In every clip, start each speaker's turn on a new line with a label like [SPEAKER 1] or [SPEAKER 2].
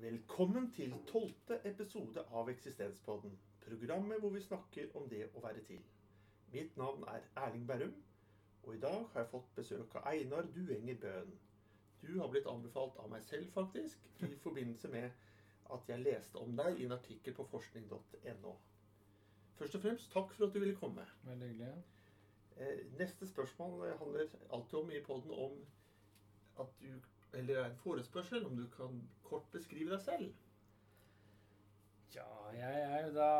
[SPEAKER 1] Velkommen til tolvte episode av Eksistenspodden. Programmet hvor vi snakker om det å være til. Mitt navn er Erling Berrum, og i dag har jeg fått besøk av Einar Duenger Bøen. Du har blitt anbefalt av meg selv, faktisk, i forbindelse med at jeg leste om deg i en artikkel på forskning.no. Først og fremst, takk for at du ville komme.
[SPEAKER 2] Veldig hyggelig.
[SPEAKER 1] Eh, Neste spørsmål handler alltid om i podden om at du Eller er en forespørsel om du kan kort beskrive deg selv.
[SPEAKER 2] Ja, jeg er jo da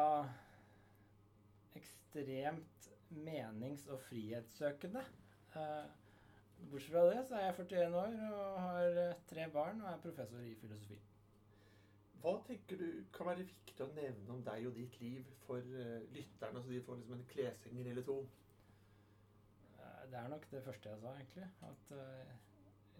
[SPEAKER 2] ekstremt menings- og frihetssøkende. Eh, Bortsett fra det så er jeg 41 år og har eh, tre barn og er professor i filosofi.
[SPEAKER 1] Hva tenker du kan være viktig å nevne om deg og ditt liv for eh, lytterne, så de får liksom en kleshenger eller to?
[SPEAKER 2] Det er nok det første jeg sa, egentlig. At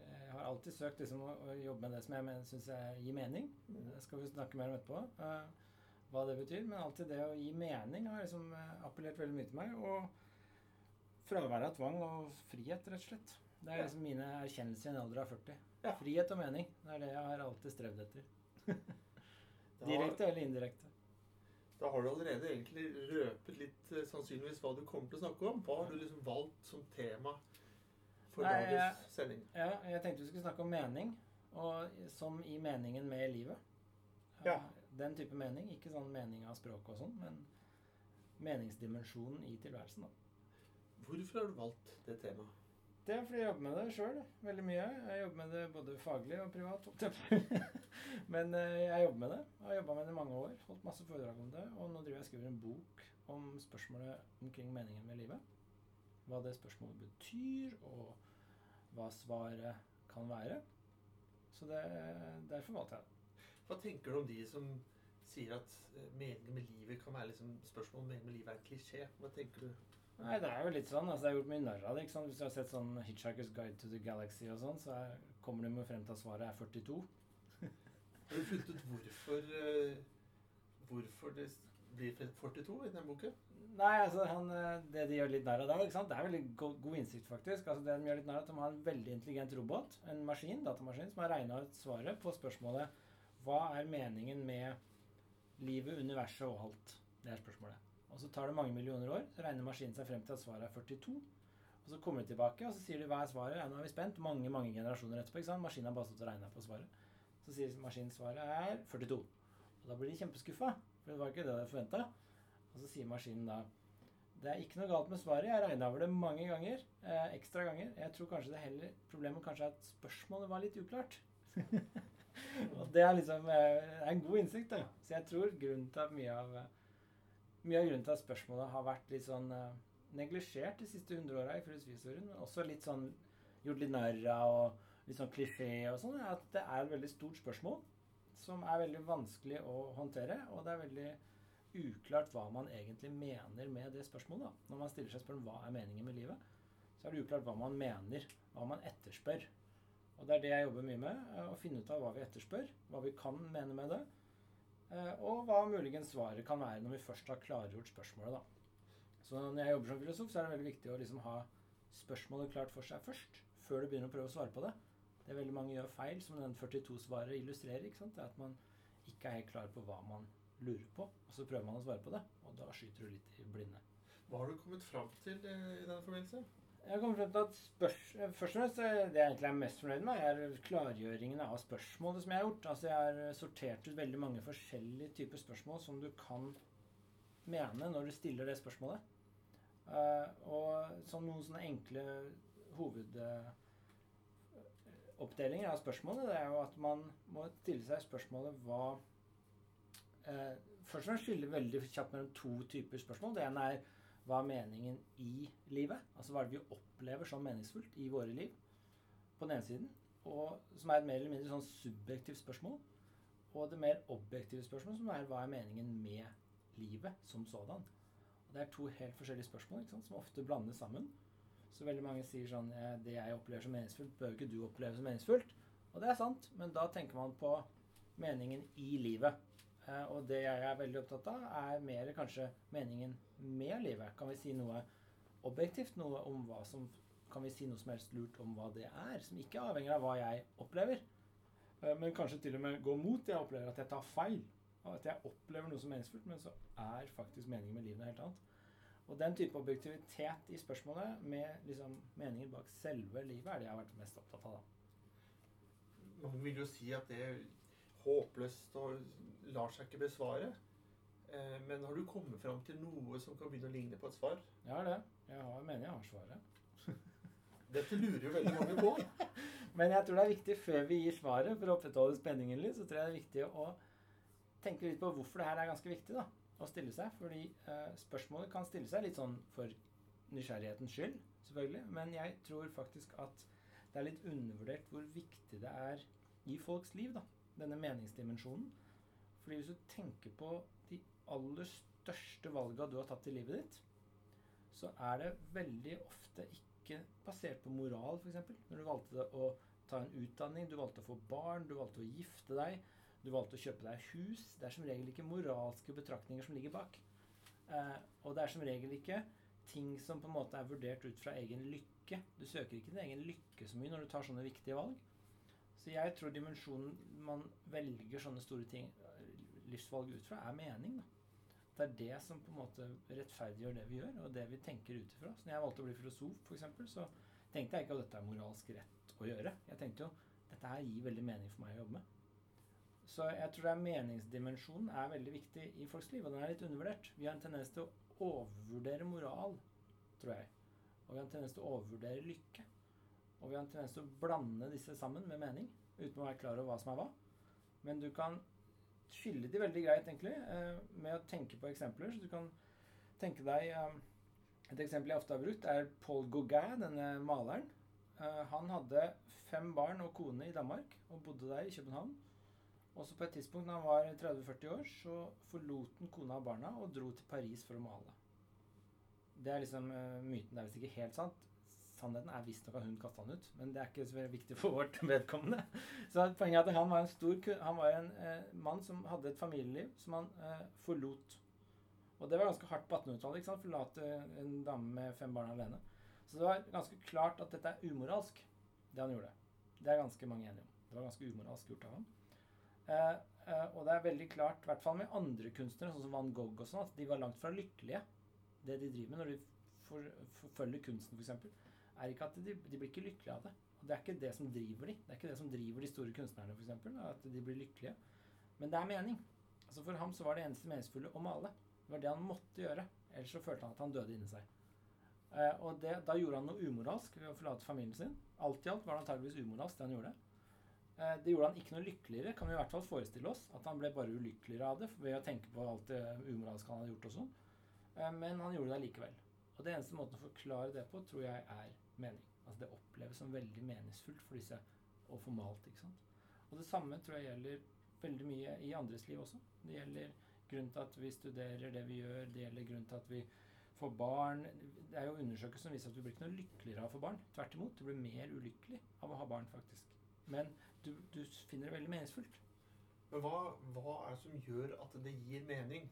[SPEAKER 2] jeg har alltid søkt liksom, å, å jobbe med det som jeg syns gir mening. Det skal vi snakke mer om etterpå. Uh, hva det betyr. Men alltid det å gi mening har liksom eh, appellert veldig mye til meg. Og fraværet av tvang og frihet, rett og slett. Det er liksom mine erkjennelser i en alder av 40.
[SPEAKER 1] Ja.
[SPEAKER 2] Frihet og mening. Det er det jeg har alltid strevd etter. Direkte eller indirekte.
[SPEAKER 1] da har du allerede egentlig røpet litt eh, sannsynligvis hva du kommer til å snakke om. Hva har du liksom valgt som tema for
[SPEAKER 2] Nei,
[SPEAKER 1] dagens sending?
[SPEAKER 2] Ja, jeg tenkte vi skulle snakke om mening, og som i meningen med livet.
[SPEAKER 1] Ja.
[SPEAKER 2] Den type mening. Ikke sånn mening av språk og sånn, men meningsdimensjonen i tilværelsen. da.
[SPEAKER 1] Hvorfor har du valgt det temaet?
[SPEAKER 2] Det er fordi jeg jobber med det sjøl veldig mye. Jeg jobber med det både faglig og privat. jeg. Men eh, jeg jobber med det. Jeg har jobba med det i mange år. Holdt masse foredrag om det. Og nå driver jeg og skriver en bok om spørsmålet omkring meningen med livet. Hva det spørsmålet betyr, og hva svaret kan være. Så det, derfor valgte jeg det.
[SPEAKER 1] Hva tenker du om de som sier at eh, meningen med livet kan være liksom spørsmål om meningen med livet er en klisjé? Hva tenker du?
[SPEAKER 2] Nei, det er jo litt sånn. altså Det er gjort mye narr av det. ikke sant? Hvis du har sett sånn Hitchhiker's Guide to the Galaxy og sånn, så er, kommer de jo frem til at svaret er 42.
[SPEAKER 1] Har du funnet ut hvorfor, eh, hvorfor det blir 42 i den boken?
[SPEAKER 2] Nei, altså han, eh, det de gjør litt narr av der, ikke sant? det er veldig god, god innsikt, faktisk. Altså det De gjør litt narr av at de har en veldig intelligent robot, en maskin, datamaskin, som har regna ut svaret på spørsmålet hva er meningen med livet, universet og alt. Det er spørsmålet. Og Så tar det mange millioner år, så regner maskinen seg frem til at svaret er 42. Og Så kommer de tilbake og så sier de hva er svaret. Ja, nå er vi spent. Mange mange generasjoner etterpå. ikke sant? Maskinen har bare stått og regna på svaret. Så sier maskinen svaret er 42. Og Da blir de kjempeskuffa, for det var ikke det de forventa. Og så sier maskinen da det er ikke noe galt med svaret. Jeg regna over det mange ganger. Eh, ekstra ganger. Jeg tror kanskje det heller Problemet kanskje er at spørsmålet var litt uklart. og det er liksom eh, det er en god innsikt, da. Så jeg tror grunnen til at mye av mye av grunnen til at spørsmålet har vært litt sånn eh, neglisjert de siste hundre åra i filosofihistorien, men også litt sånn gjort litt narr av og litt sånn klisjé og sånn, er at det er et veldig stort spørsmål som er veldig vanskelig å håndtere, og det er veldig uklart hva man egentlig mener med det spørsmålet. da. Når man stiller seg spørsmålet hva er meningen med livet, så er det uklart hva man mener, hva man etterspør. Og det er det jeg jobber mye med, eh, å finne ut av hva vi etterspør, hva vi kan mene med det, eh, og hva muligens svaret kan være når vi først har klargjort spørsmålet. da. Så når jeg jobber som filosof, så er det veldig viktig å liksom ha spørsmålet klart for seg først, før du begynner å prøve å svare på det. Det er veldig mange gjør feil, som den 42-svaret illustrerer. ikke sant? Det er at man ikke er helt klar på hva man lurer på, og så prøver man å svare på det, og da skyter du litt i blinde.
[SPEAKER 1] Hva har du kommet fram til eh, i denne forbindelse?
[SPEAKER 2] Jeg har kommet frem til at spørs Først og fremst eh, det jeg egentlig er mest fornøyd med, er klargjøringen av spørsmålet som jeg har gjort. Altså Jeg har sortert ut veldig mange forskjellige typer spørsmål som du kan mene når du stiller det spørsmålet. Eh, og som noen sånne enkle hovedoppdelinger av spørsmålet, det er jo at man må stille seg spørsmålet hva eh, Først og fremst skille veldig kjapt mellom to typer spørsmål. Det ene er hva er meningen i livet? Altså hva er det vi opplever som meningsfullt i våre liv? På den ene siden. Og som er et mer eller mindre sånn subjektivt spørsmål. Og det mer objektive spørsmålet som er hva er meningen med livet som sådan? Og det er to helt forskjellige spørsmål sant, som ofte blandes sammen. Så veldig mange sier sånn Det jeg opplever som meningsfullt, bør ikke du oppleve som meningsfullt. Og det er sant, men da tenker man på meningen i livet. Eh, Og det jeg er veldig opptatt av, er mer kanskje meningen med livet. Kan vi si noe objektivt, noe om hva som Kan vi si noe som helst lurt om hva det er, som ikke avhenger av hva jeg opplever? Eh, Men kanskje til og med gå mot. det Jeg opplever at jeg tar feil. At jeg opplever noe som meningsfullt, men så er faktisk meningen med livet noe helt annet. Og den type objektivitet i spørsmålet med liksom meningen bak selve livet er det jeg har vært mest opptatt av. da.
[SPEAKER 1] Mange vil jo si at det håpløst og lar seg ikke besvare. Eh, Men har du kommet fram til noe som kan begynne å ligne på et svar?
[SPEAKER 2] Jeg har det. Jeg har, mener jeg har svaret.
[SPEAKER 1] Dette lurer jo veldig mange på.
[SPEAKER 2] Men jeg tror det er viktig før vi gir svaret, for å opprettholde spenningen litt, så tror jeg det er viktig å tenke litt på hvorfor det her er ganske viktig da, å stille seg. Fordi eh, spørsmålet kan stille seg litt sånn for nysgjerrighetens skyld, selvfølgelig. Men jeg tror faktisk at det er litt undervurdert hvor viktig det er i folks liv, da, denne meningsdimensjonen. Fordi hvis du tenker på de aller største valga du har tatt i livet ditt, så er det veldig ofte ikke basert på moral, f.eks. Når du valgte å ta en utdanning, du valgte å få barn, du valgte å gifte deg, du valgte å kjøpe deg hus. Det er som regel ikke moralske betraktninger som ligger bak. Eh, og det er som regel ikke ting som på en måte er vurdert ut fra egen lykke. Du søker ikke din egen lykke så mye når du tar sånne viktige valg. Så jeg tror dimensjonen man velger sånne store ting, livsvalg ut fra, er mening. da. Det er det som på en måte rettferdiggjør det vi gjør, og det vi tenker ut ifra. Så når jeg valgte å bli filosof, for eksempel, så tenkte jeg ikke at dette er moralsk rett å gjøre. Jeg tenkte jo dette her gir veldig mening for meg å jobbe med. Så jeg tror det er meningsdimensjonen er veldig viktig i folks liv, og den er litt undervurdert. Vi har en tendens til å overvurdere moral, tror jeg. Og vi har en tendens til å overvurdere lykke. Og vi har en tendens til å blande disse sammen med mening, uten å være klar over hva som er hva. Men du kan skille de veldig greit, egentlig, eh, med å tenke på eksempler. Så du kan tenke deg eh, Et eksempel jeg ofte har brukt, er Paul Gauguin, denne maleren. Eh, han hadde fem barn og kone i Danmark, og bodde der i København. Og så på et tidspunkt da han var 30-40 år, så forlot han kona og barna og dro til Paris for å male. Det er liksom myten. Det er visst ikke helt sant. Sannheten er visstnok at hun kasta han ut, men det er ikke så viktig for vårt vedkommende. Så poenget er at han var en stor Han var en eh, mann som hadde et familieliv som han eh, forlot. Og det var ganske hardt på 1800-tallet. ikke? Forlate en dame med fem barn alene. Så det var ganske klart at dette er umoralsk, det han gjorde. Det er ganske mange enige om. Det var ganske umoralsk gjort av ham. Eh, eh, og det er veldig klart, i hvert fall med andre kunstnere, sånn som Van Gogh og sånn, at de var langt fra lykkelige. Det de driver med når de for, forfølger kunsten, f.eks., er ikke at de, de blir ikke lykkelige av det. Og det er ikke det som driver de. Det er ikke det som driver de store kunstnerne, f.eks., at de blir lykkelige. Men det er mening. Altså For ham så var det eneste meningsfulle å male. Det var det han måtte gjøre. Ellers så følte han at han døde inni seg. Eh, og det, da gjorde han noe umoralsk ved å forlate familien sin. Alt i alt var det antageligvis umoralsk, det han gjorde. Eh, det gjorde han ikke noe lykkeligere, kan vi i hvert fall forestille oss. At han ble bare ulykkeligere av det ved å tenke på alt det umoralske han hadde gjort og sånn. Eh, men han gjorde det allikevel. Og det eneste måten å forklare det på, tror jeg er mening. Altså det oppleves som veldig meningsfullt for disse å få malt, ikke sant. Og det samme tror jeg gjelder veldig mye i andres liv også. Det gjelder grunnen til at vi studerer det vi gjør, det gjelder grunnen til at vi får barn. Det er jo undersøkelser som viser at du blir ikke noe lykkeligere av å få barn. Tvert imot, du blir mer ulykkelig av å ha barn, faktisk. Men du, du finner det veldig meningsfullt.
[SPEAKER 1] Men hva, hva er det som gjør at det gir mening?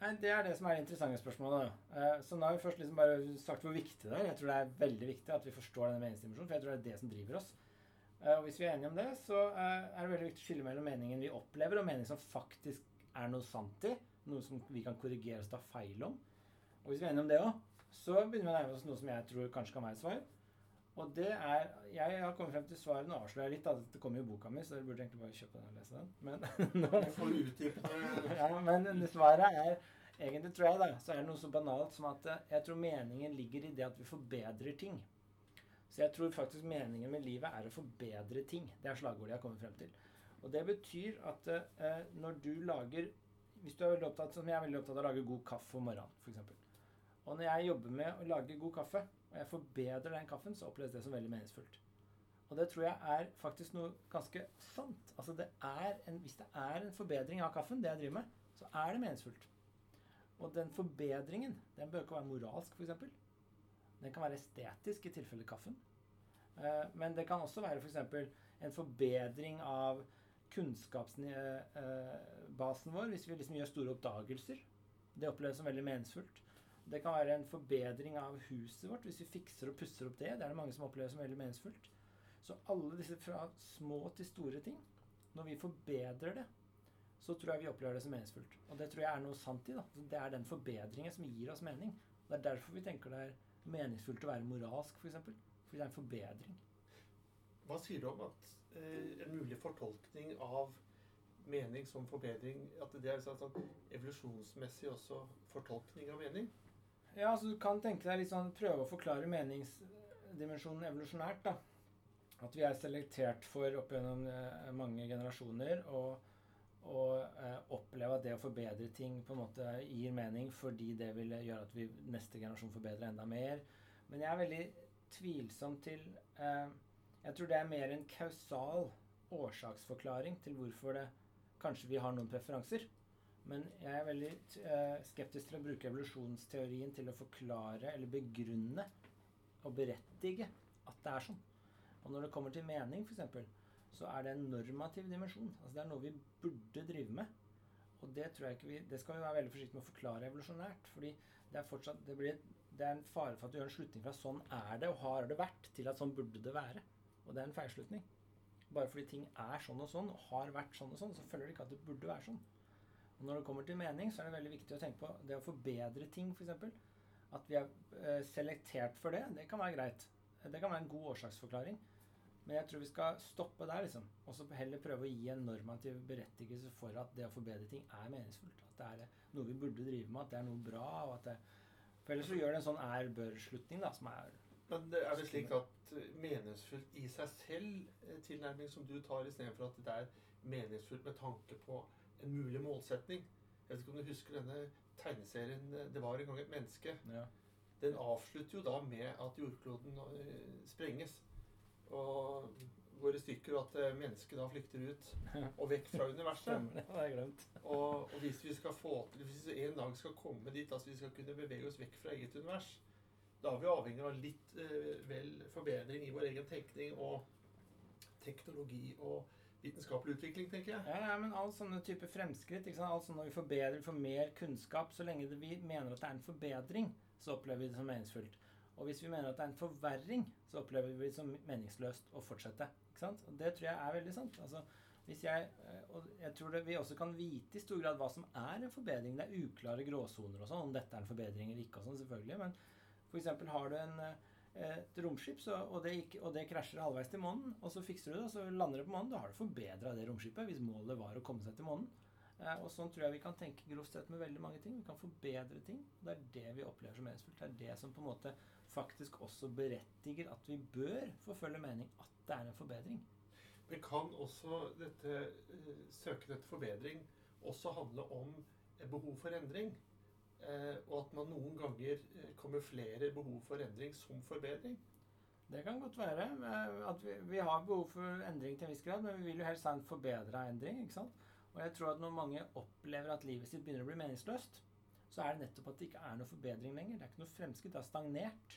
[SPEAKER 2] Nei, Det er det som er det interessante spørsmålet. da. Eh, Så nå har vi først liksom bare sagt hvor viktig det er. Jeg tror det er veldig viktig at vi forstår denne meningsdimensjonen, for jeg tror det er det som driver oss. Eh, Og hvis vi er enige om det, så eh, er det veldig viktig å skille mellom meningen vi opplever, og meningen som faktisk er noe sant i. Noe som vi kan korrigere oss ta feil om. Og hvis vi er enige om det òg, så begynner vi å nærme oss noe som jeg tror kanskje kan være et svar. Og det er Jeg har kommet frem til svaret. Nå avslører jeg litt, da. Det kommer jo i boka mi, så dere burde egentlig bare kjøpe den og lese den. Men nå
[SPEAKER 1] får
[SPEAKER 2] ja, men svaret er egentlig, tror jeg, da, så er det noe så banalt som at eh, jeg tror meningen ligger i det at vi forbedrer ting. Så jeg tror faktisk meningen med livet er å forbedre ting. Det er slagordet jeg har kommet frem til. Og det betyr at eh, når du lager Hvis du er veldig opptatt, som jeg er veldig opptatt av å lage god kaffe om morgenen, f.eks. Og når jeg jobber med å lage god kaffe, og jeg forbedrer den kaffen, så oppleves det som veldig meningsfullt. Og det tror jeg er faktisk noe ganske sant. Altså det en, Hvis det er en forbedring av kaffen, det jeg driver med, så er det meningsfullt. Og den forbedringen den bør ikke være moralsk, f.eks. Den kan være estetisk i tilfelle kaffen. Eh, men det kan også være f.eks. en forbedring av kunnskapsbasen vår hvis vi liksom gjør store oppdagelser. Det oppleves som veldig meningsfullt. Det kan være en forbedring av huset vårt hvis vi fikser og pusser opp det. Det er det mange som opplever som veldig meningsfullt. Så alle disse fra små til store ting Når vi forbedrer det, så tror jeg vi opplever det som meningsfullt. Og det tror jeg er noe sant i. da. Det er den forbedringen som gir oss mening. Det er derfor vi tenker det er meningsfullt å være moralsk, f.eks. For eksempel. Fordi det er en forbedring.
[SPEAKER 1] Hva sier du om at eh, en mulig fortolkning av mening som forbedring At det er sånn, evolusjonsmessig også fortolkning av mening?
[SPEAKER 2] Ja, altså du kan tenke deg litt sånn Prøve å forklare meningsdimensjonen evolusjonært, da. At vi er selektert for opp gjennom eh, mange generasjoner. og og eh, oppleve at det å forbedre ting på en måte gir mening fordi det vil gjøre at vi neste generasjon forbedrer enda mer. Men jeg er veldig tvilsom til eh, Jeg tror det er mer en kausal årsaksforklaring til hvorfor det kanskje vi har noen preferanser. Men jeg er veldig eh, skeptisk til å bruke evolusjonsteorien til å forklare eller begrunne og berettige at det er sånn. Og når det kommer til mening, f.eks., så er det en normativ dimensjon. Altså Det er noe vi burde drive med. Og det tror jeg ikke vi, det skal vi være veldig forsiktige med å forklare evolusjonært. fordi det er fortsatt, det, blir, det er en fare for at du gjør en slutning fra 'sånn er det og har det vært', til at 'sånn burde det være'. Og det er en feilslutning. Bare fordi ting er sånn og sånn, og har vært sånn og sånn, så følger det ikke at det burde være sånn. Og når det kommer til mening, så er det veldig viktig å tenke på det å forbedre ting, f.eks. At vi er eh, selektert for det, det kan være greit. Det kan være en god årsaksforklaring. Men jeg tror vi skal stoppe der, liksom. Og så heller prøve å gi en normativ berettigelse for at det å forbedre ting er meningsfullt. At det er noe vi burde drive med, at det er noe bra. og at det, For ellers så gjør det en sånn er-bør-slutning, da, som er
[SPEAKER 1] Men er det slik at meningsfullt i seg selv eh, som du tar, istedenfor at det er meningsfullt med tanke på en mulig målsetning? Jeg vet ikke om du husker denne tegneserien eh, 'Det var en gang et menneske'.
[SPEAKER 2] Ja.
[SPEAKER 1] Den avslutter jo da med at jordkloden eh, sprenges og går i stykker, og at eh, mennesket da flykter ut og vekk fra universet. og, og, hvis vi skal få til, hvis vi en dag skal komme dit, altså vi skal kunne bevege oss vekk fra eget univers, da er vi avhengig av litt eh, vel forbedring i vår egen tenkning og teknologi og vitenskapelig utvikling, tenker jeg.
[SPEAKER 2] Ja, ja men all sånne type fremskritt, ikke sant? alt sånn når vi forbedrer, får mer kunnskap, så lenge vi mener at det er en forbedring, så opplever vi det som meningsfullt. Og hvis vi mener at det er en forverring, så opplever vi det som meningsløst å fortsette. Ikke sant? Og det tror jeg er veldig sant. Altså, hvis jeg, eh, og jeg tror det, vi også kan vite i stor grad hva som er en forbedring. Det er uklare gråsoner og sånn, om dette er en forbedring eller ikke. og sånn selvfølgelig, Men f.eks. har du en, eh, et romskip, så, og, det gikk, og, det krasjer halvveis til månen, og så fikser du det, og så lander det på månen. Da har du forbedra det romskipet, hvis målet var å komme seg til månen. Eh, og sånn tror jeg vi kan tenke grovt sett med veldig mange ting. Vi kan forbedre ting. og Det er det vi opplever som meningsfullt. Det er det som på en måte faktisk også berettiger at vi bør forfølge mening. At det er en forbedring.
[SPEAKER 1] Men kan også dette uh, søken etter forbedring også handle om behov for endring? Uh, og at man noen ganger uh, kamuflerer behov for endring som forbedring?
[SPEAKER 2] Det kan godt være. At vi, vi, har behov for endring til en viss grad, men vi vil jo helst ha en forbedra endring. ikke sant? Og jeg tror at når mange opplever at livet sitt begynner å bli meningsløst, så er det nettopp at det ikke er noe forbedring lenger. Det er ikke noe fremskritt. Det har stagnert.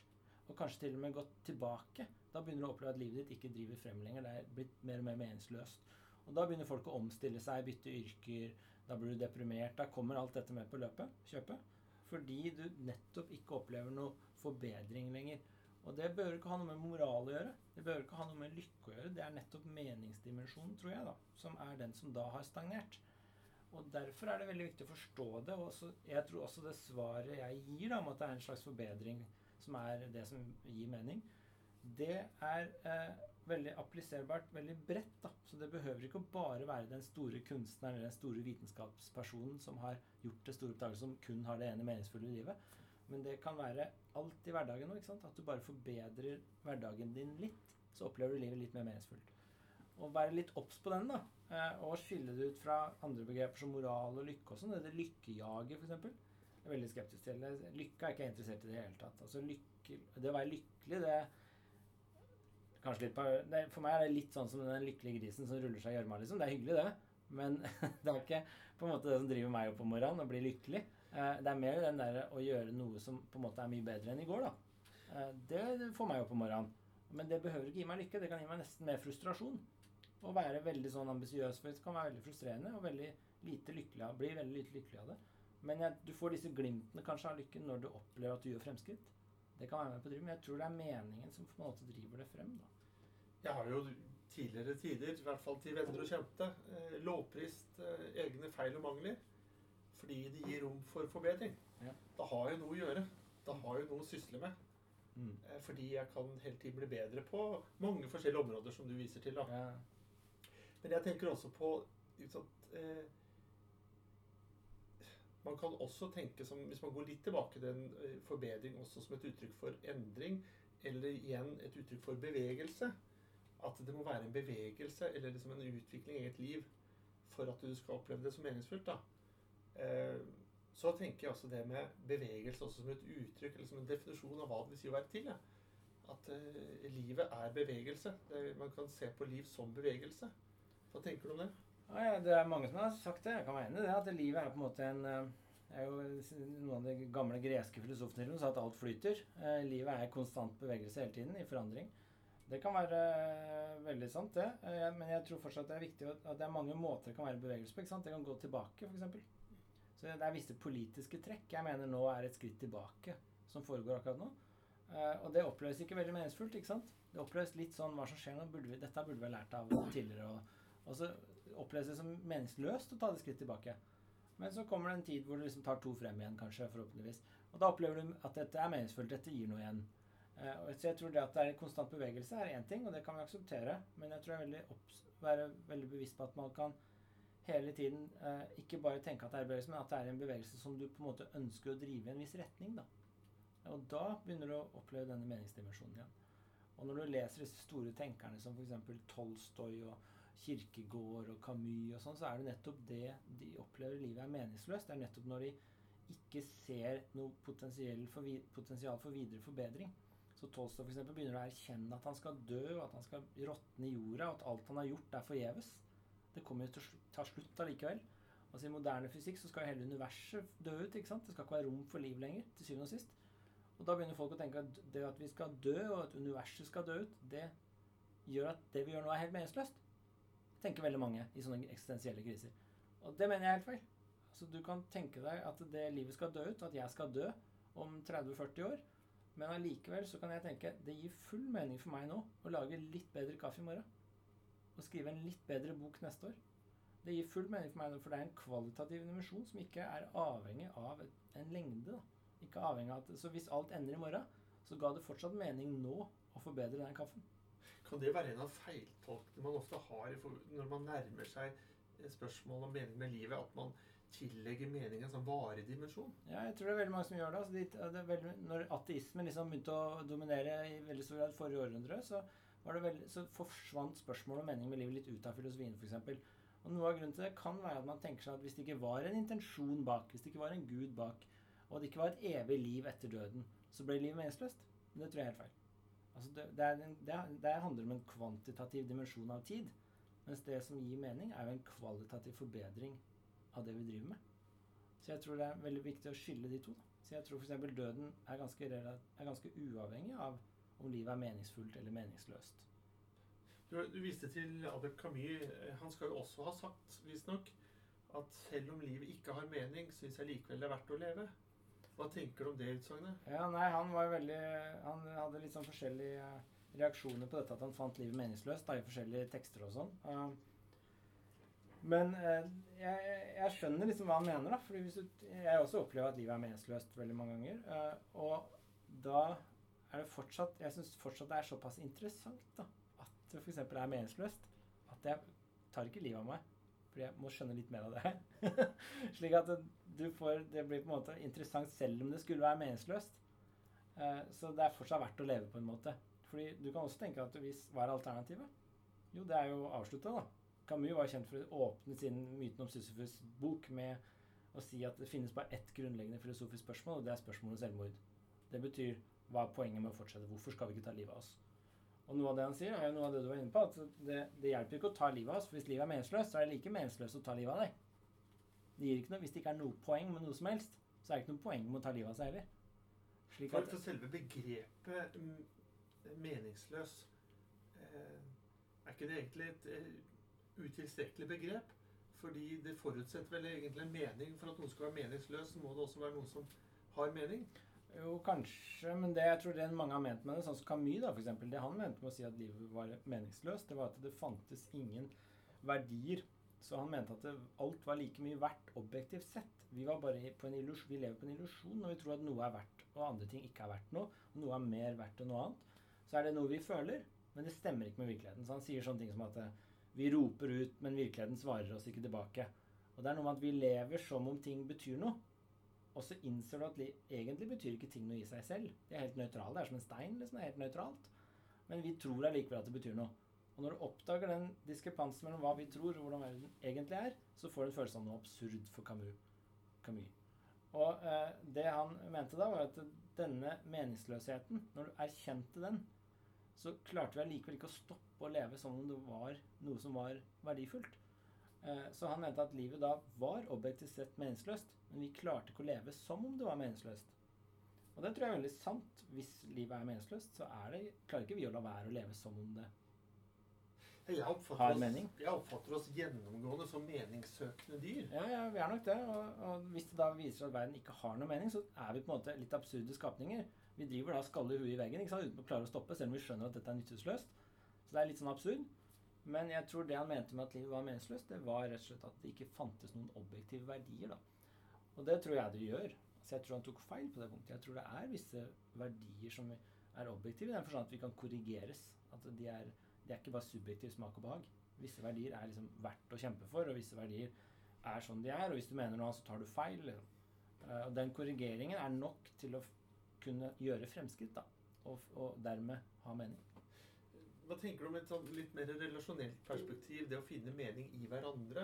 [SPEAKER 2] Og kanskje til og med gått tilbake. Da begynner du å oppleve at livet ditt ikke driver frem lenger. Det er blitt mer og mer meningsløst. Og da begynner folk å omstille seg, bytte yrker. Da blir du deprimert. Da kommer alt dette med på løpet. Kjøpet. Fordi du nettopp ikke opplever noe forbedring lenger. Og det bør ikke ha noe med moral å gjøre. Det bør ikke ha noe med lykke å gjøre. Det er nettopp meningsdimensjonen, tror jeg, da, som er den som da har stagnert. Og Derfor er det veldig viktig å forstå det. og også, Jeg tror også det svaret jeg gir da, om at det er en slags forbedring, som er det som gir mening, det er eh, veldig appliserbart, veldig bredt. da. Så det behøver ikke å bare være den store kunstneren eller den store vitenskapspersonen som har gjort det store oppdagelsen, som kun har det ene meningsfulle livet. Men det kan være alt i hverdagen òg. At du bare forbedrer hverdagen din litt. Så opplever du livet litt mer meningsfullt. Og være litt obs på den, da. Eh, og skille det ut fra andre begreper som moral og lykke og sånn. Det lykkejaget, f.eks. Jeg er veldig skeptisk til det. Lykke er ikke jeg interessert i det hele tatt. Altså lykke, Det å være lykkelig, det Kanskje litt det, For meg er det litt sånn som den lykkelige grisen som ruller seg i gjørma, liksom. Det er hyggelig, det. Men det er ikke på en måte det som driver meg opp om morgenen, å bli lykkelig. Eh, det er mer den der å gjøre noe som på en måte er mye bedre enn i går, da. Eh, det får meg opp om morgenen. Men det behøver ikke gi meg lykke. Det kan gi meg nesten mer frustrasjon. Å være veldig sånn ambisiøs, for det kan være veldig frustrerende og veldig lite lykkelig av, bli veldig lite lykkelig av det. Men jeg, du får disse glimtene kanskje av lykken når du opplever at du gjør fremskritt. Det kan være med på å drive, men jeg tror det er meningen som på en måte driver det frem. da.
[SPEAKER 1] Jeg har jo tidligere tider, i hvert fall til venner og kjente, eh, lovprist eh, egne feil og mangler fordi det gir rom for forbedring.
[SPEAKER 2] Ja.
[SPEAKER 1] Da har jo noe å gjøre. Da har jo noe å sysle med.
[SPEAKER 2] Mm.
[SPEAKER 1] Eh, fordi jeg kan hele tiden bli bedre på mange forskjellige områder som du viser til. da.
[SPEAKER 2] Ja.
[SPEAKER 1] Men jeg tenker også på ikke eh, Man kan også tenke som, hvis man går litt tilbake til en eh, forbedring også som et uttrykk for endring, eller igjen et uttrykk for bevegelse. At det må være en bevegelse eller liksom en utvikling i eget liv for at du skal oppleve det som meningsfullt. da. Eh, så tenker jeg også det med bevegelse også som et uttrykk, eller som en definisjon av hva det vil si å være til. Ja. At eh, livet er bevegelse. Man kan se på liv som bevegelse. Hva tenker du om det?
[SPEAKER 2] Ja, ja, det er mange som har sagt det. Jeg kan være enig i det. At livet er på en måte en eh, er jo Noen av de gamle greske filosofene sa at alt flyter. Eh, livet er konstant bevegelse hele tiden, i forandring. Det kan være eh, veldig sant, det. Eh, men jeg tror fortsatt det er viktig at det er mange måter det kan være bevegelse på. ikke sant? Det kan gå tilbake, f.eks. Så det er visse politiske trekk jeg mener nå er et skritt tilbake som foregår akkurat nå. Eh, og det oppleves ikke veldig meningsfullt. ikke sant? Det oppleves litt sånn hva som skjer nå. Burde vi, dette burde vi ha lært av tidligere. Og, og så oppleves det som meningsløst å ta det skritt tilbake. Men så kommer det en tid hvor du liksom tar to frem igjen, kanskje, forhåpentligvis. Og da opplever du at dette er meningsfullt. Dette gir noe igjen. Eh, så jeg tror det at det er konstant bevegelse, er én ting, og det kan vi akseptere. Men jeg tror jeg er veldig være veldig bevisst på at man kan hele tiden eh, ikke bare tenke at det er bevegelse, men at det er en bevegelse som du på en måte ønsker å drive i en viss retning. da. Og da begynner du å oppleve denne meningsdimensjonen igjen. Og når du leser disse store tenkerne som f.eks. Tolstoy og Kirkegård og Camus og sånn, så er det nettopp det de opplever livet er meningsløst. Det er nettopp når de ikke ser noe potensial for, videre forbedring. Så Tolstoy for eksempel, begynner å erkjenne at han skal dø, og at han skal råtne i jorda, og at alt han har gjort, er forgjeves. Det kommer jo til å ta slutt allikevel. Altså I moderne fysikk så skal hele universet dø ut. ikke sant? Det skal ikke være rom for liv lenger, til syvende og sist. Og da begynner folk å tenke at det at vi skal dø, og at universet skal dø ut, det gjør at det vi gjør nå, er helt meningsløst. Tenker veldig mange i sånne eksistensielle kriser. Og det mener jeg er helt feil. Så Du kan tenke deg at det livet skal dø ut, at jeg skal dø om 30-40 år. Men allikevel så kan jeg tenke det gir full mening for meg nå å lage litt bedre kaffe i morgen. Og skrive en litt bedre bok neste år. Det gir full mening for meg nå, for det er en kvalitativ dimensjon som ikke er avhengig av en lengde. da. Ikke avhengig av at, Så hvis alt ender i morgen, så ga det fortsatt mening nå å forbedre den kaffen.
[SPEAKER 1] Kan det være en av feiltolkene man ofte har når man nærmer seg spørsmål om mening med livet? At man tillegger mening en sånn varig dimensjon?
[SPEAKER 2] Ja, jeg tror det er veldig mange som gjør det. Altså, de, det veldig, når ateismen liksom begynte å dominere i veldig stor grad forrige århundre, så, veldig, så forsvant spørsmålet om mening med livet litt ut av filosofien, f.eks. Og Noe av grunnen til det kan være at man tenker seg at hvis det ikke var en intensjon bak, hvis det ikke var en gud bak, og det ikke var et evig liv etter døden, så ble livet meningsløst. Men det tror jeg er helt feil. Altså det, det, en, det, det, handler om en kvantitativ dimensjon av tid. Mens det som gir mening, er jo en kvalitativ forbedring av det vi driver med. Så jeg tror det er veldig viktig å skille de to. Så jeg tror f.eks. døden er ganske, er ganske uavhengig av om livet er meningsfullt eller meningsløst.
[SPEAKER 1] Du, du, viste til Abel Camus. Han skal jo også ha sagt, visstnok, at selv om livet ikke har mening, syns jeg likevel det er verdt å leve. Hva tenker du om det utsagnet?
[SPEAKER 2] Ja, nei, Han var veldig Han hadde litt sånn forskjellige reaksjoner på dette at han fant livet meningsløst da, i forskjellige tekster og sånn. men uh, jeg, jeg, skjønner liksom hva han mener, da. fordi du, jeg også opplever at livet er meningsløst veldig mange ganger. Uh, og da er det fortsatt Jeg syns fortsatt det er såpass interessant da, at det f.eks. er meningsløst at jeg tar ikke livet av meg. Fordi jeg må skjønne litt mer av det her. Slik at du får, det blir på en måte interessant selv om det skulle være meningsløst. Uh, så det er fortsatt verdt å leve på en måte. Fordi du kan også tenke at hvis, Hva er alternativet? Jo, det er jo avslutta, da. Camus var kjent for å åpne sin Myten om Sisyfus bok med å si at det finnes bare ett grunnleggende filosofisk spørsmål, og det er spørsmålet om selvmord. Det betyr hva er poenget med å fortsette? Hvorfor skal vi ikke ta livet av oss? Og noe av det han sier, er jo noe av det du var inne på, at det, det hjelper ikke å ta livet av oss. For hvis livet er meningsløst, så er det like meningsløst å ta livet av deg. Det gir ikke noe, Hvis det ikke er noe poeng med noe som helst, så er det ikke noe poeng med å ta livet av seg heller.
[SPEAKER 1] Slik at, for selve begrepet mm, meningsløs eh, Er ikke det egentlig et eh, utilstrekkelig begrep? Fordi det forutsetter vel egentlig en mening. For at noe skal være meningsløs, så må det også være noe som har mening.
[SPEAKER 2] Jo, kanskje, men det jeg tror det mange har ment med det, sånn som Camus, da, for eksempel, det han mente med å si at livet var meningsløst, det var at det fantes ingen verdier. Så han mente at det, alt var like mye verdt objektivt sett. Vi, illus, vi lever på en illusjon når vi tror at noe er verdt, og andre ting ikke er verdt noe. Og noe er mer verdt enn noe annet. Så er det noe vi føler, men det stemmer ikke med virkeligheten. Så han sier sånne ting som at eh, vi roper ut, men virkeligheten svarer oss ikke tilbake. Og det er noe med at vi lever som om ting betyr noe. Og så innser du at egentlig betyr ikke ting noe i seg selv. Det er helt nøytralt. Det er som en stein. liksom, det er helt nøytralt. Men vi tror allikevel at det betyr noe. Og når du oppdager den diskrepansen mellom hva vi tror og hvordan verden egentlig er, så får du en følelse av noe absurd for Camus. Camus. Og eh, det han mente da, var at denne meningsløsheten, når du erkjente den, så klarte vi allikevel ikke å stoppe å leve som om det var noe som var verdifullt. Eh, så han mente at livet da var objektivt sett meningsløst, men vi klarte ikke å leve som om det var meningsløst. Og det tror jeg er veldig sant. Hvis livet er meningsløst, så er det, klarer ikke vi å la være å leve som om det
[SPEAKER 1] jeg
[SPEAKER 2] har
[SPEAKER 1] oss,
[SPEAKER 2] mening.
[SPEAKER 1] jeg oppfatter oss gjennomgående som meningssøkende dyr.
[SPEAKER 2] Ja, ja, vi er nok det. Og, og hvis det da viser at verden ikke har noe mening, så er vi på en måte litt absurde skapninger. Vi driver da skaller huet i veggen ikke sant? uten å klare å stoppe, selv om vi skjønner at dette er nytteløst. Så det er litt sånn absurd. Men jeg tror det han mente med at livet var meningsløst, det var rett og slett at det ikke fantes noen objektive verdier. da. Og det tror jeg det gjør. Så jeg tror han tok feil på det punktet. Jeg tror det er visse verdier som er objektive, i den forstand at vi kan korrigeres. At de er de er ikke bare subjektiv smak og behag. Visse verdier er liksom verdt å kjempe for, og visse verdier er sånn de er. Og hvis du mener noe annet, så tar du feil. Liksom. Uh, og den korrigeringen er nok til å kunne gjøre fremskritt, da. Og, og, dermed ha mening.
[SPEAKER 1] Hva tenker du om et sånn litt mer relasjonelt perspektiv? Det å finne mening i hverandre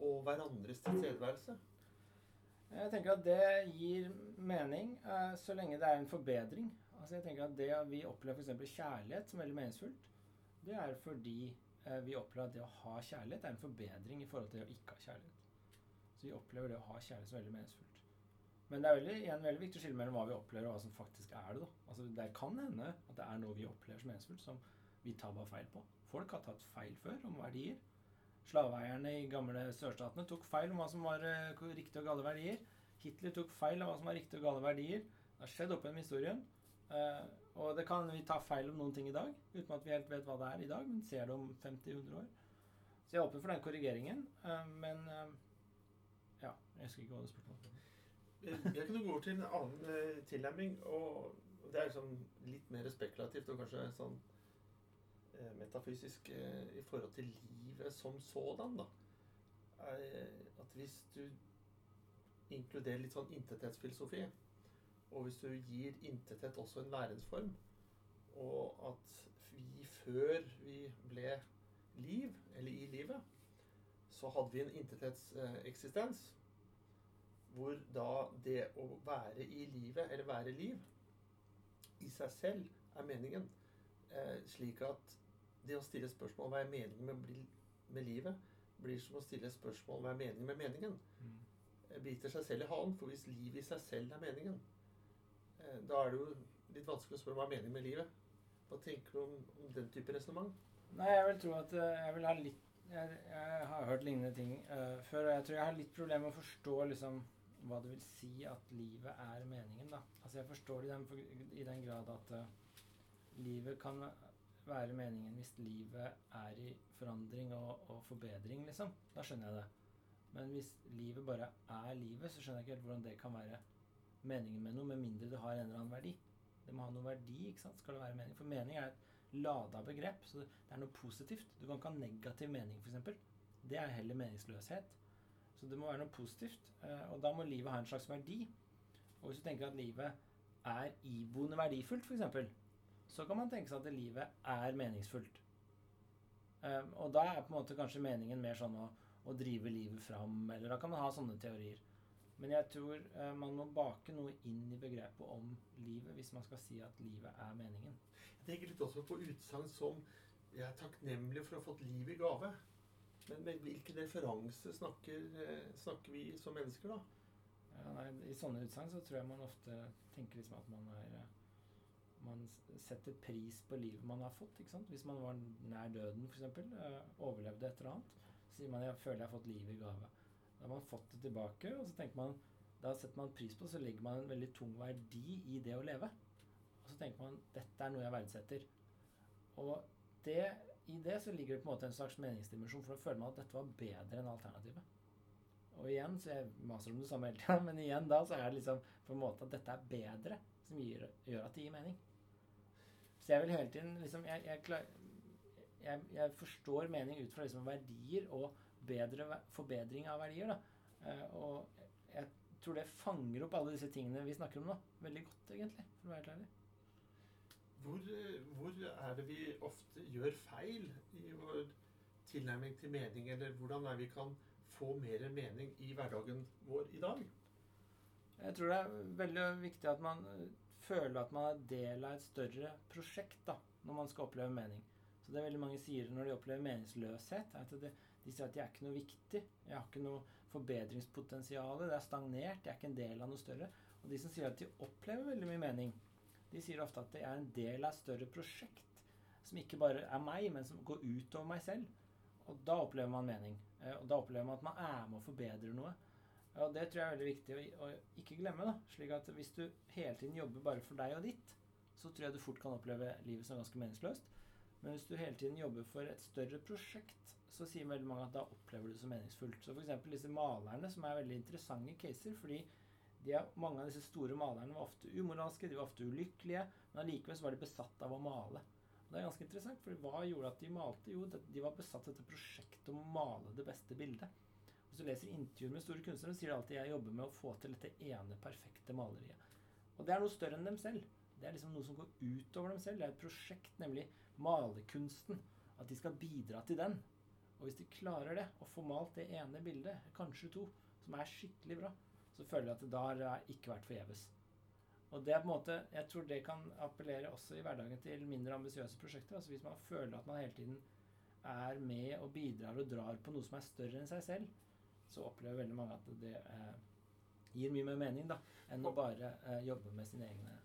[SPEAKER 1] og hverandres tilstedeværelse?
[SPEAKER 2] Jeg tenker at det gir mening uh, så lenge det er en forbedring. Altså jeg tenker at Det vi opplever f.eks. kjærlighet som veldig meningsfullt, det er fordi eh, vi opplever at det å ha kjærlighet er en forbedring i forhold til det å ikke ha kjærlighet. Så vi opplever det å ha kjærlighet som veldig meningsfullt. Men det er veldig, igjen veldig viktig å skille mellom hva vi opplever, og hva som faktisk er det. da. Altså, Det kan hende at det er noe vi opplever som meningsfullt, som vi tar bare feil på. Folk har tatt feil før om verdier. Slaveeierne i gamle sørstatene tok feil om hva som var uh, riktige og gale verdier. Hitler tok feil om hva som var riktige og gale verdier. Det har skjedd opp gjennom historien. Uh, og det kan vi ta feil om noen ting i dag, uten at vi helt vet hva det er i dag, men ser det om 50-100 år. Så jeg er åpen for den korrigeringen, uh, men ja, jeg husker ikke hva du spurte om.
[SPEAKER 1] Jeg kunne gå over til en annen tilnærming, og det er sånn litt mer spekulativt og kanskje sånn metafysisk i forhold til livet som sådan, da. at hvis du inkluderer litt sånn intethetsfilosofi og hvis du gir intethet også en værensform, og at vi før vi ble liv, eller i livet, så hadde vi en intetetseksistens, hvor da det å være i livet, eller være liv, i seg selv er meningen. Eh, slik at det å stille spørsmål hva er meningen med, med, livet, blir som å stille spørsmål hva er meningen med meningen. Mm. Eh, biter seg selv i halen, for hvis livet i seg selv er meningen, Eh, da er det jo litt vanskelig å spørre hva er meningen med livet. Hva tenker du om, om den type resonnement?
[SPEAKER 2] Nei, jeg vil tro at eh, jeg vil ha litt Jeg, jeg har hørt lignende ting uh, før, og jeg tror jeg har litt problemer med å forstå liksom hva det vil si at livet er meningen, da. Altså jeg forstår det i den, i den grad at uh, livet kan være meningen hvis livet er i forandring og, og, forbedring, liksom. Da skjønner jeg det. Men hvis livet bare er livet, så skjønner jeg ikke helt hvordan det kan være meningen med noe, med mindre det har en eller annen verdi. Det må ha noen verdi, ikke sant? skal det være mening. For mening er et lada begrep, så det er noe positivt. Du kan ikke ha negativ mening, f.eks. Det er heller meningsløshet. Så det må være noe positivt. Eh, og da må livet ha en slags verdi. Og hvis du tenker at livet er iboende verdifullt, f.eks., så kan man tenke seg at livet er meningsfullt. Um, og da er på en måte kanskje meningen mer sånn å, å drive livet fram, eller da kan man ha sånne teorier. Men jeg tror uh, man må bake noe inn i begrepet om livet hvis man skal si at livet er meningen.
[SPEAKER 1] Jeg tenker litt også på utsagn som 'jeg er takknemlig for å ha fått liv i gave'. Men med hvilken referanse snakker, eh, snakker, vi som mennesker, da?
[SPEAKER 2] Ja, nei, I sånne utsagn så tror jeg man ofte tenker liksom at man er eh, man setter pris på livet man har fått. Hvis man var nær døden, f.eks., øh, overlevde et eller annet, så sier man 'jeg føler jeg har fått livet i gave'. Da har man fått det tilbake, og så tenker man da setter man pris på, så legger man en veldig tung verdi i det å leve. Og så tenker man dette er noe jeg verdsetter. Og det, i det så ligger det på en måte en slags meningsdimensjon, for da føler man at dette var bedre enn alternativet. Og igjen, så jeg maser om det samme hele tida, men igjen da så er det liksom på en måte at dette er bedre, som gir, gjør at det gir mening. Så jeg vil hele tiden liksom Jeg, jeg, klar, jeg, jeg forstår mening ut fra liksom verdier og bedre forbedring av verdier. da. Eh, og jeg tror det fanger opp alle disse tingene vi snakker om nå, veldig godt, egentlig. for å være helt ærlig.
[SPEAKER 1] Hvor, hvor, er det vi ofte gjør feil i vår tilnærming til mening, eller hvordan er vi kan få mer mening i hverdagen vår i dag?
[SPEAKER 2] Jeg tror det er veldig viktig at man føler at man er del av et større prosjekt da, når man skal oppleve mening. Så det er veldig mange sier når de opplever meningsløshet, at det, de sier at jeg er ikke noe viktig. Jeg har ikke noe forbedringspotensial. Det er stagnert. Jeg er ikke en del av noe større. Og de som sier at de opplever veldig mye mening, de sier ofte at det er en del av et større prosjekt som ikke bare er meg, men som går utover meg selv. Og da opplever man mening. Eh, og da opplever man at man er med og forbedrer noe. Og det tror jeg er veldig viktig å, å ikke glemme. da, slik at Hvis du hele tiden jobber bare for deg og ditt, så tror jeg du fort kan oppleve livet som ganske meningsløst. Men hvis du hele tiden jobber for et større prosjekt, så sier veldig mange at da opplever du det som meningsfullt. Så f.eks. disse malerne, som er veldig interessante caser. fordi er, mange av disse store malerne var ofte umoralske, de var ofte ulykkelige, men allikevel var de besatt av å male. Og det er ganske interessant, for hva gjorde at de malte? Jo, de var besatt av dette prosjektet om å male det beste bildet. Hvis du leser intervjuer med store kunstnere, sier de alltid jeg jobber med å få til dette ene perfekte maleriet. Og det er noe større enn dem selv. Det er liksom noe som går utover dem selv. Det er et prosjekt, nemlig malerkunsten. At de skal bidra til den. Og hvis de klarer det, og får malt det ene bildet, kanskje to, som er skikkelig bra, så føler jeg at det da har ikke vært forgjeves. Og det er på en måte, Jeg tror det kan appellere også i hverdagen til mindre ambisiøse prosjekter. altså Hvis man føler at man hele tiden er med og bidrar og drar på noe som er større enn seg selv, så opplever veldig mange at det eh, gir mye mer mening da, enn å bare eh, jobbe med sine egne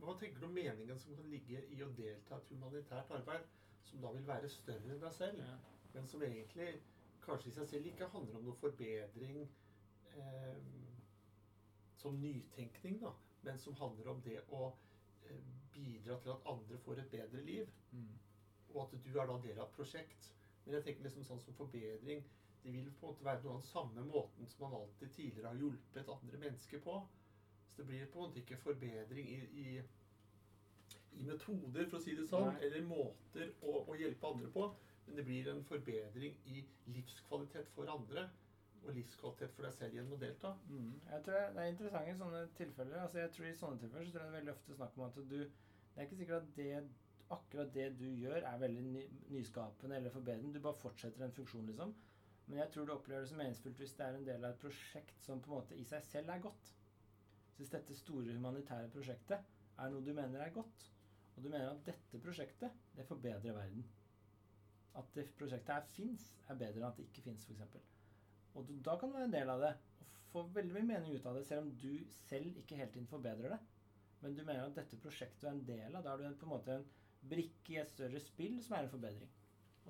[SPEAKER 1] Hva tenker du om meningen som kan ligge i å delta i et humanitært arbeid, som da vil være større enn deg selv, ja. men som egentlig kanskje i seg selv ikke handler om noe forbedring eh, som nytenkning, da, men som handler om det å eh, bidra til at andre får et bedre liv. Mm. Og at du er da del av et prosjekt. Men jeg tenker liksom sånn som forbedring det vil på en måte være noe av den samme måten som man alltid tidligere har hjulpet andre mennesker på. Så det blir på en måte ikke forbedring i, i, i metoder, for å si det sånn, Nei. eller måter å, å, hjelpe andre på. Men det blir en forbedring i livskvalitet for andre. Og livskvalitet for deg selv gjennom å delta.
[SPEAKER 2] Mm. Jeg tror Det er interessant i sånne tilfeller. altså jeg tror I sånne tilfeller så tror jeg det er veldig ofte snakk om at du Det er ikke sikkert at det, akkurat det du gjør, er veldig ny, nyskapende eller forbedrende. Du bare fortsetter en funksjon, liksom. Men jeg tror du opplever det som meningsfullt hvis det er en del av et prosjekt som på en måte i seg selv er godt. Så hvis dette store humanitære prosjektet er noe du mener er godt, og du mener at dette prosjektet, det forbedrer verden At det prosjektet her fins, er bedre enn at det ikke fins, f.eks. Og du, da kan du være en del av det og få veldig mye mening ut av det, selv om du selv ikke hele tiden forbedrer det. Men du mener at dette prosjektet er en del av, da er du på en måte en brikke i et større spill som er en forbedring.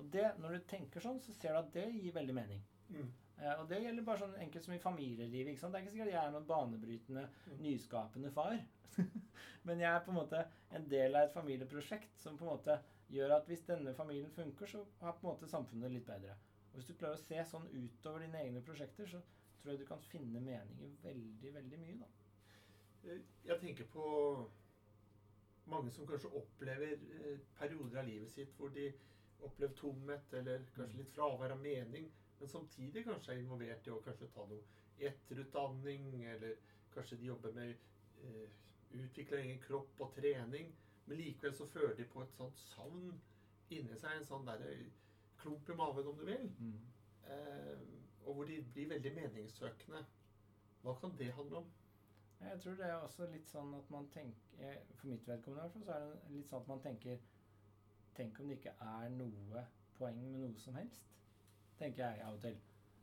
[SPEAKER 2] Og det, når du tenker sånn, så ser du at det gir veldig mening. Mm. Eh, og det gjelder bare sånn enkelt som i familielivet. ikke sant? Det er ikke sikkert jeg er noen banebrytende, mm. nyskapende far. Men jeg er på en måte en del av et familieprosjekt som på en måte gjør at hvis denne familien funker, så har på en måte samfunnet litt bedre. Og Hvis du klarer å se sånn utover dine egne prosjekter, så tror jeg du kan finne mening i veldig, veldig mye. da.
[SPEAKER 1] Eh, jeg tenker på mange som kanskje opplever eh, perioder av livet sitt hvor de opplevd tomhet eller kanskje litt fravær av mening, men samtidig kanskje er involvert i å kanskje ta noe etterutdanning, eller kanskje de jobber med eh, utvikle egen kropp og trening, men likevel så føler de på et sånt savn inni seg, en sånn derre klump i maven, om du vil. Mm. Eh, og hvor de blir veldig meningssøkende. Hva kan det handle om?
[SPEAKER 2] Jeg tror det er også litt sånn at man tenker For mitt vedkommende i hvert fall, så er det litt sånn at man tenker Tenk om det ikke er noe poeng med noe som helst. Tenker jeg av og til.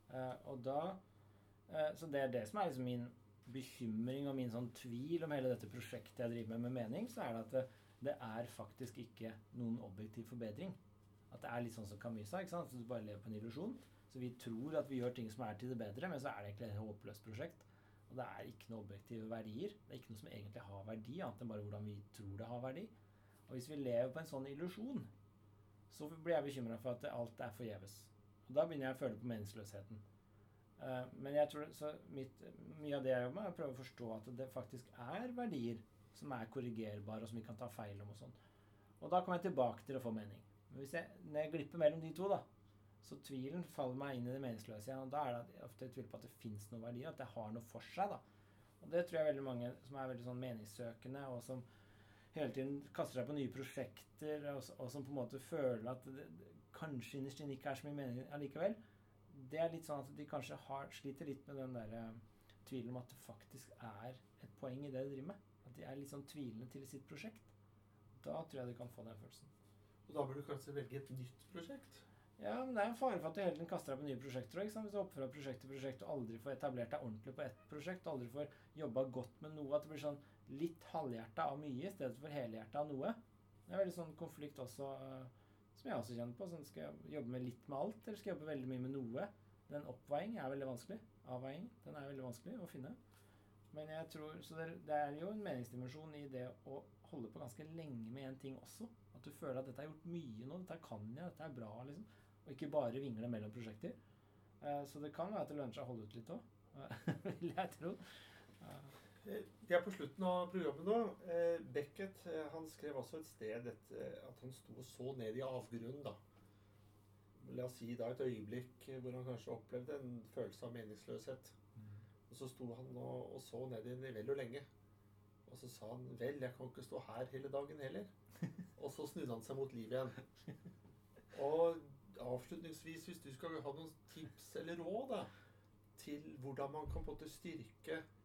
[SPEAKER 2] Uh, og da uh, Så det er det som er liksom min bekymring og min sånn tvil om hele dette prosjektet jeg driver med med mening, så er det at det, det er faktisk ikke noen objektiv forbedring. At det er litt sånn som Camus sa. ikke sant? Så du bare lever på en illusjon. Så vi tror at vi gjør ting som er til det bedre, men så er det egentlig et håpløst prosjekt. Og det er ikke noe objektive verdier. Det er ikke noe som egentlig har verdi, annet enn bare hvordan vi tror det har verdi. Og hvis vi lever på en sånn illusjon, så blir jeg bekymra for at alt er forgjeves. Og da begynner jeg å føle på meningsløsheten. Uh, men jeg tror så mitt, mye av det jeg jobber med, er å prøve å forstå at det faktisk er verdier som er korrigerbare, og som vi kan ta feil om og sånn. Og da kommer jeg tilbake til å få mening. Men hvis jeg, når jeg glipper mellom de to, da, så tvilen faller meg inn i det meningsløse igjen. Og da er det ofte tvil på at det fins noen verdier, at det har noe for seg. da. Og det tror jeg veldig mange som er veldig sånn meningssøkende, og som hele tiden kaster seg på nye prosjekter, og, og som på en måte føler at det, kanskje innerst inne ikke er så mye mening allikevel. Det er litt sånn at de kanskje har, sliter litt med den der uh, tvilen om at det faktisk er et poeng i det de driver med. At de er litt sånn tvilende til sitt prosjekt. Da tror jeg de kan få den følelsen.
[SPEAKER 1] Og da bør du kanskje velge et nytt prosjekt?
[SPEAKER 2] Ja, men det er en fare for at du hele tiden kaster deg på nye prosjekter. òg. Hvis du hopper fra prosjekt til prosjekt og aldri får etablert deg ordentlig på ett prosjekt, og aldri får jobba godt med noe, at det blir sånn litt halvhjerta av mye i stedet for helhjerta av noe. Det er veldig sånn konflikt også, uh, som jeg også kjenner på. Sånn, skal jeg jobbe med litt med alt, eller skal jeg jobbe veldig mye med noe? Den oppveiing er veldig vanskelig. Avveiing, den er veldig vanskelig å finne. Men jeg tror, Så det, er jo en meningsdimensjon i det å holde på ganske lenge med én ting også. At du føler at dette har gjort mye nå, dette kan jeg, dette er bra, liksom. Og ikke bare vingle mellom prosjekter. Uh, så det kan være at det lønner seg å holde ut litt òg, vil jeg tro.
[SPEAKER 1] Vi er på slutten av programmet nå. Eh, Beckett han skrev også et sted et, at han sto og så ned i avgrunnen. da. La oss si da et øyeblikk hvor han kanskje opplevde en følelse av meningsløshet. Mm. Og så sto han og, og så ned i den vel og lenge. Og så sa han vel, jeg kan ikke stå her hele dagen heller. og så snudde han seg mot livet igjen. Og avslutningsvis, hvis du skal ha noen tips eller råd da, til hvordan man kan på en måte styrke eh,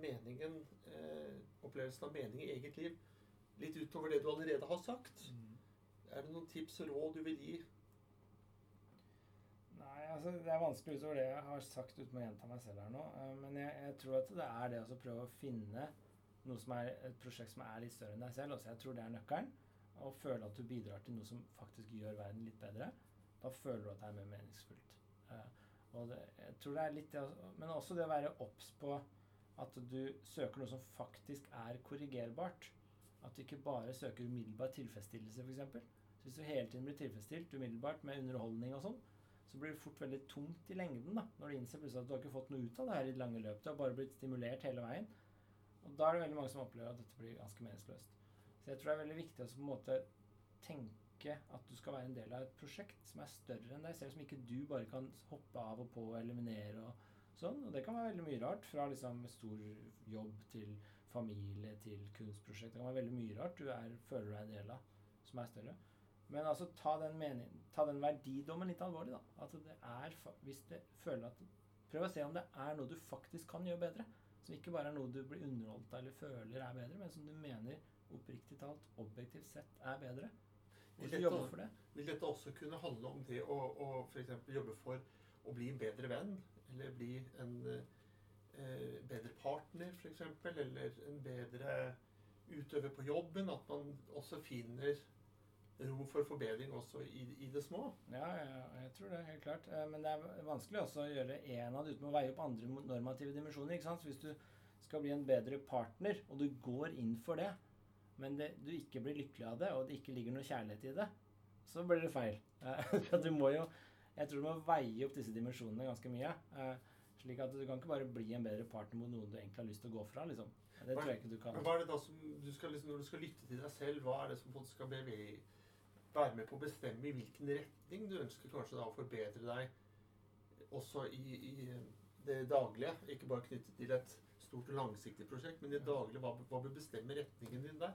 [SPEAKER 1] meningen, eh, opplevelsen av mening i eget liv, litt utover det du allerede har sagt, mm. er det noen tips og råd du vil gi?
[SPEAKER 2] Nei, altså Det er vanskelig utover det jeg har sagt uten å gjenta meg selv her nå. Eh, men jeg, jeg, tror at det er det å prøve å finne noe som er et prosjekt som er litt større enn deg selv. Også jeg tror det er nøkkelen. Å føle at du bidrar til noe som faktisk gjør verden litt bedre. Da føler du at det er mer meningsfullt. Og det, jeg tror det er litt det, Men også det å være obs på at du søker noe som faktisk er korrigerbart. At du ikke bare søker umiddelbar tilfredsstillelse, f.eks. Hvis du hele tiden blir tilfredsstilt umiddelbart med underholdning og sånn, så blir det fort veldig tungt i lengden da, når du innser plutselig at du har ikke fått noe ut av det her i det lange løpet. Du har bare blitt stimulert hele veien. Og da er det veldig mange som opplever at dette blir ganske meningsløst. Så jeg tror det er veldig viktig å på en måte tenke at du skal være en del av et prosjekt som er større enn deg selv, som ikke du bare kan hoppe av og på og eliminere og sånn. Og det kan være veldig mye rart. Fra liksom stor jobb til familie til kunstprosjekt. Det kan være veldig mye rart du er, føler du er en del av, som er større. Men altså ta den, mening, ta den verdidommen litt alvorlig, da. At det er Hvis det føler at Prøv å se om det er noe du faktisk kan gjøre bedre. Som ikke bare er noe du blir underholdt av eller føler er bedre, men som du mener oppriktig talt, objektivt sett, er bedre.
[SPEAKER 1] Vil dette, vil dette, også kunne handle om det å, å f.eks. jobbe for å bli en bedre venn? Eller bli en eh, bedre partner, f.eks.? Eller en bedre utøver på jobben? At man også finner rom for forbedring også i, i, det små?
[SPEAKER 2] Ja, ja, jeg tror det, helt klart. Eh, men det er vanskelig også å gjøre én av det uten å veie opp andre normative dimensjoner. ikke sant? Så hvis du skal bli en bedre partner, og du går inn for det, men det, du ikke blir lykkelig av det, og det ikke ligger noe kjærlighet i det, så blir det feil. Du må jo Jeg tror du må veie opp disse dimensjonene ganske mye. Eh, slik at du kan ikke bare bli en bedre partner mot noen du egentlig har lyst til å gå fra. liksom. Det tror jeg ikke du kan.
[SPEAKER 1] Men hva er det da som du skal, liksom, Når du skal lytte til deg selv, hva er det som skal være med på å bestemme i hvilken retning du ønsker kanskje da å forbedre deg også i, i det daglige? Ikke bare knyttet til et stort og langsiktig prosjekt, men i det daglige, hva, hva bør bestemme retningen din der?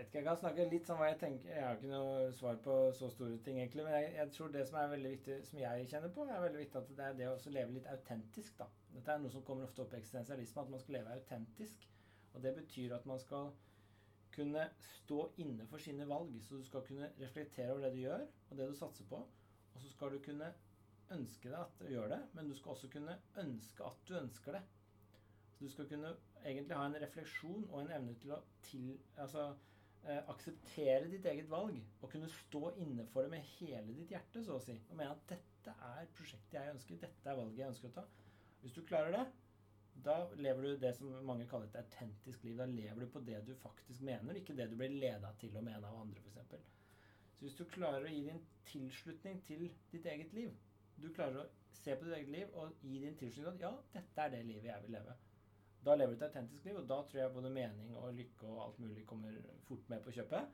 [SPEAKER 2] Vet ikke, jeg kan snakke litt sånn hva jeg tenker. Jeg har ikke noe svar på så store ting, egentlig. Men jeg, jeg, tror det som er veldig viktig, som jeg kjenner på, er veldig viktig at det er det å leve litt autentisk. da. Dette er noe som kommer ofte opp i eksistensialisme, at man skal leve autentisk. Og det betyr at man skal kunne stå inne for sine valg. Så du skal kunne reflektere over det du gjør, og det du satser på. Og så skal du kunne ønske deg at du gjør det, men du skal også kunne ønske at du ønsker det. Så du skal kunne egentlig ha en refleksjon og en evne til å til, altså, eh, akseptere ditt eget valg. Og kunne stå inne for det med hele ditt hjerte, så å si. Og mene at dette er prosjektet jeg ønsker, dette er valget jeg ønsker å ta. Hvis du klarer det, Da lever du det som mange kaller et autentisk liv. Da lever du på det du faktisk mener, ikke det du blir leda til å mene av andre, f.eks. Så hvis du klarer å gi din tilslutning til ditt eget liv Du klarer å se på ditt eget liv og gi din tilslutning til at ja, dette er det livet jeg vil leve. Da lever du et autentisk liv, og da tror jeg både mening og lykke og alt mulig kommer fort med på kjøpet.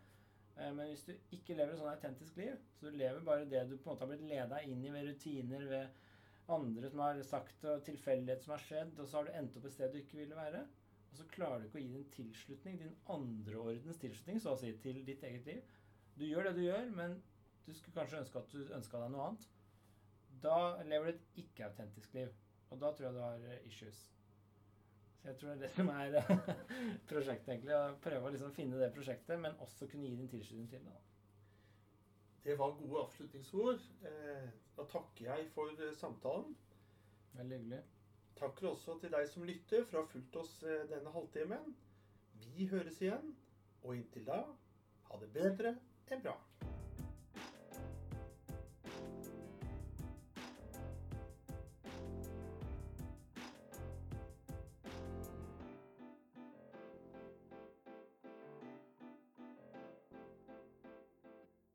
[SPEAKER 2] Eh, men hvis du ikke lever et sånn autentisk liv, så du lever bare det du på en måte har blitt leda inn i ved rutiner, ved andre som har sagt og tilfeldighet som har skjedd, og så har du endt opp et sted du ikke ville være, og så klarer du ikke å gi din tilslutning, din andreordens tilslutning, så å si, til ditt eget liv. Du gjør det du gjør, men du skulle kanskje ønske at du ønska deg noe annet. Da lever du et ikke-autentisk liv, og da tror jeg du har issues. Jeg tror det er det som er prosjektet, egentlig. Å prøve å liksom finne det prosjektet, men også kunne gi din tilslutning til det.
[SPEAKER 1] Det var gode avslutningsord. Eh, da takker jeg for eh, samtalen.
[SPEAKER 2] Veldig hyggelig.
[SPEAKER 1] Takker også til deg som lytter for å ha fulgt oss eh, denne halvtimen. Vi høres igjen, og inntil da ha det bedre enn bra.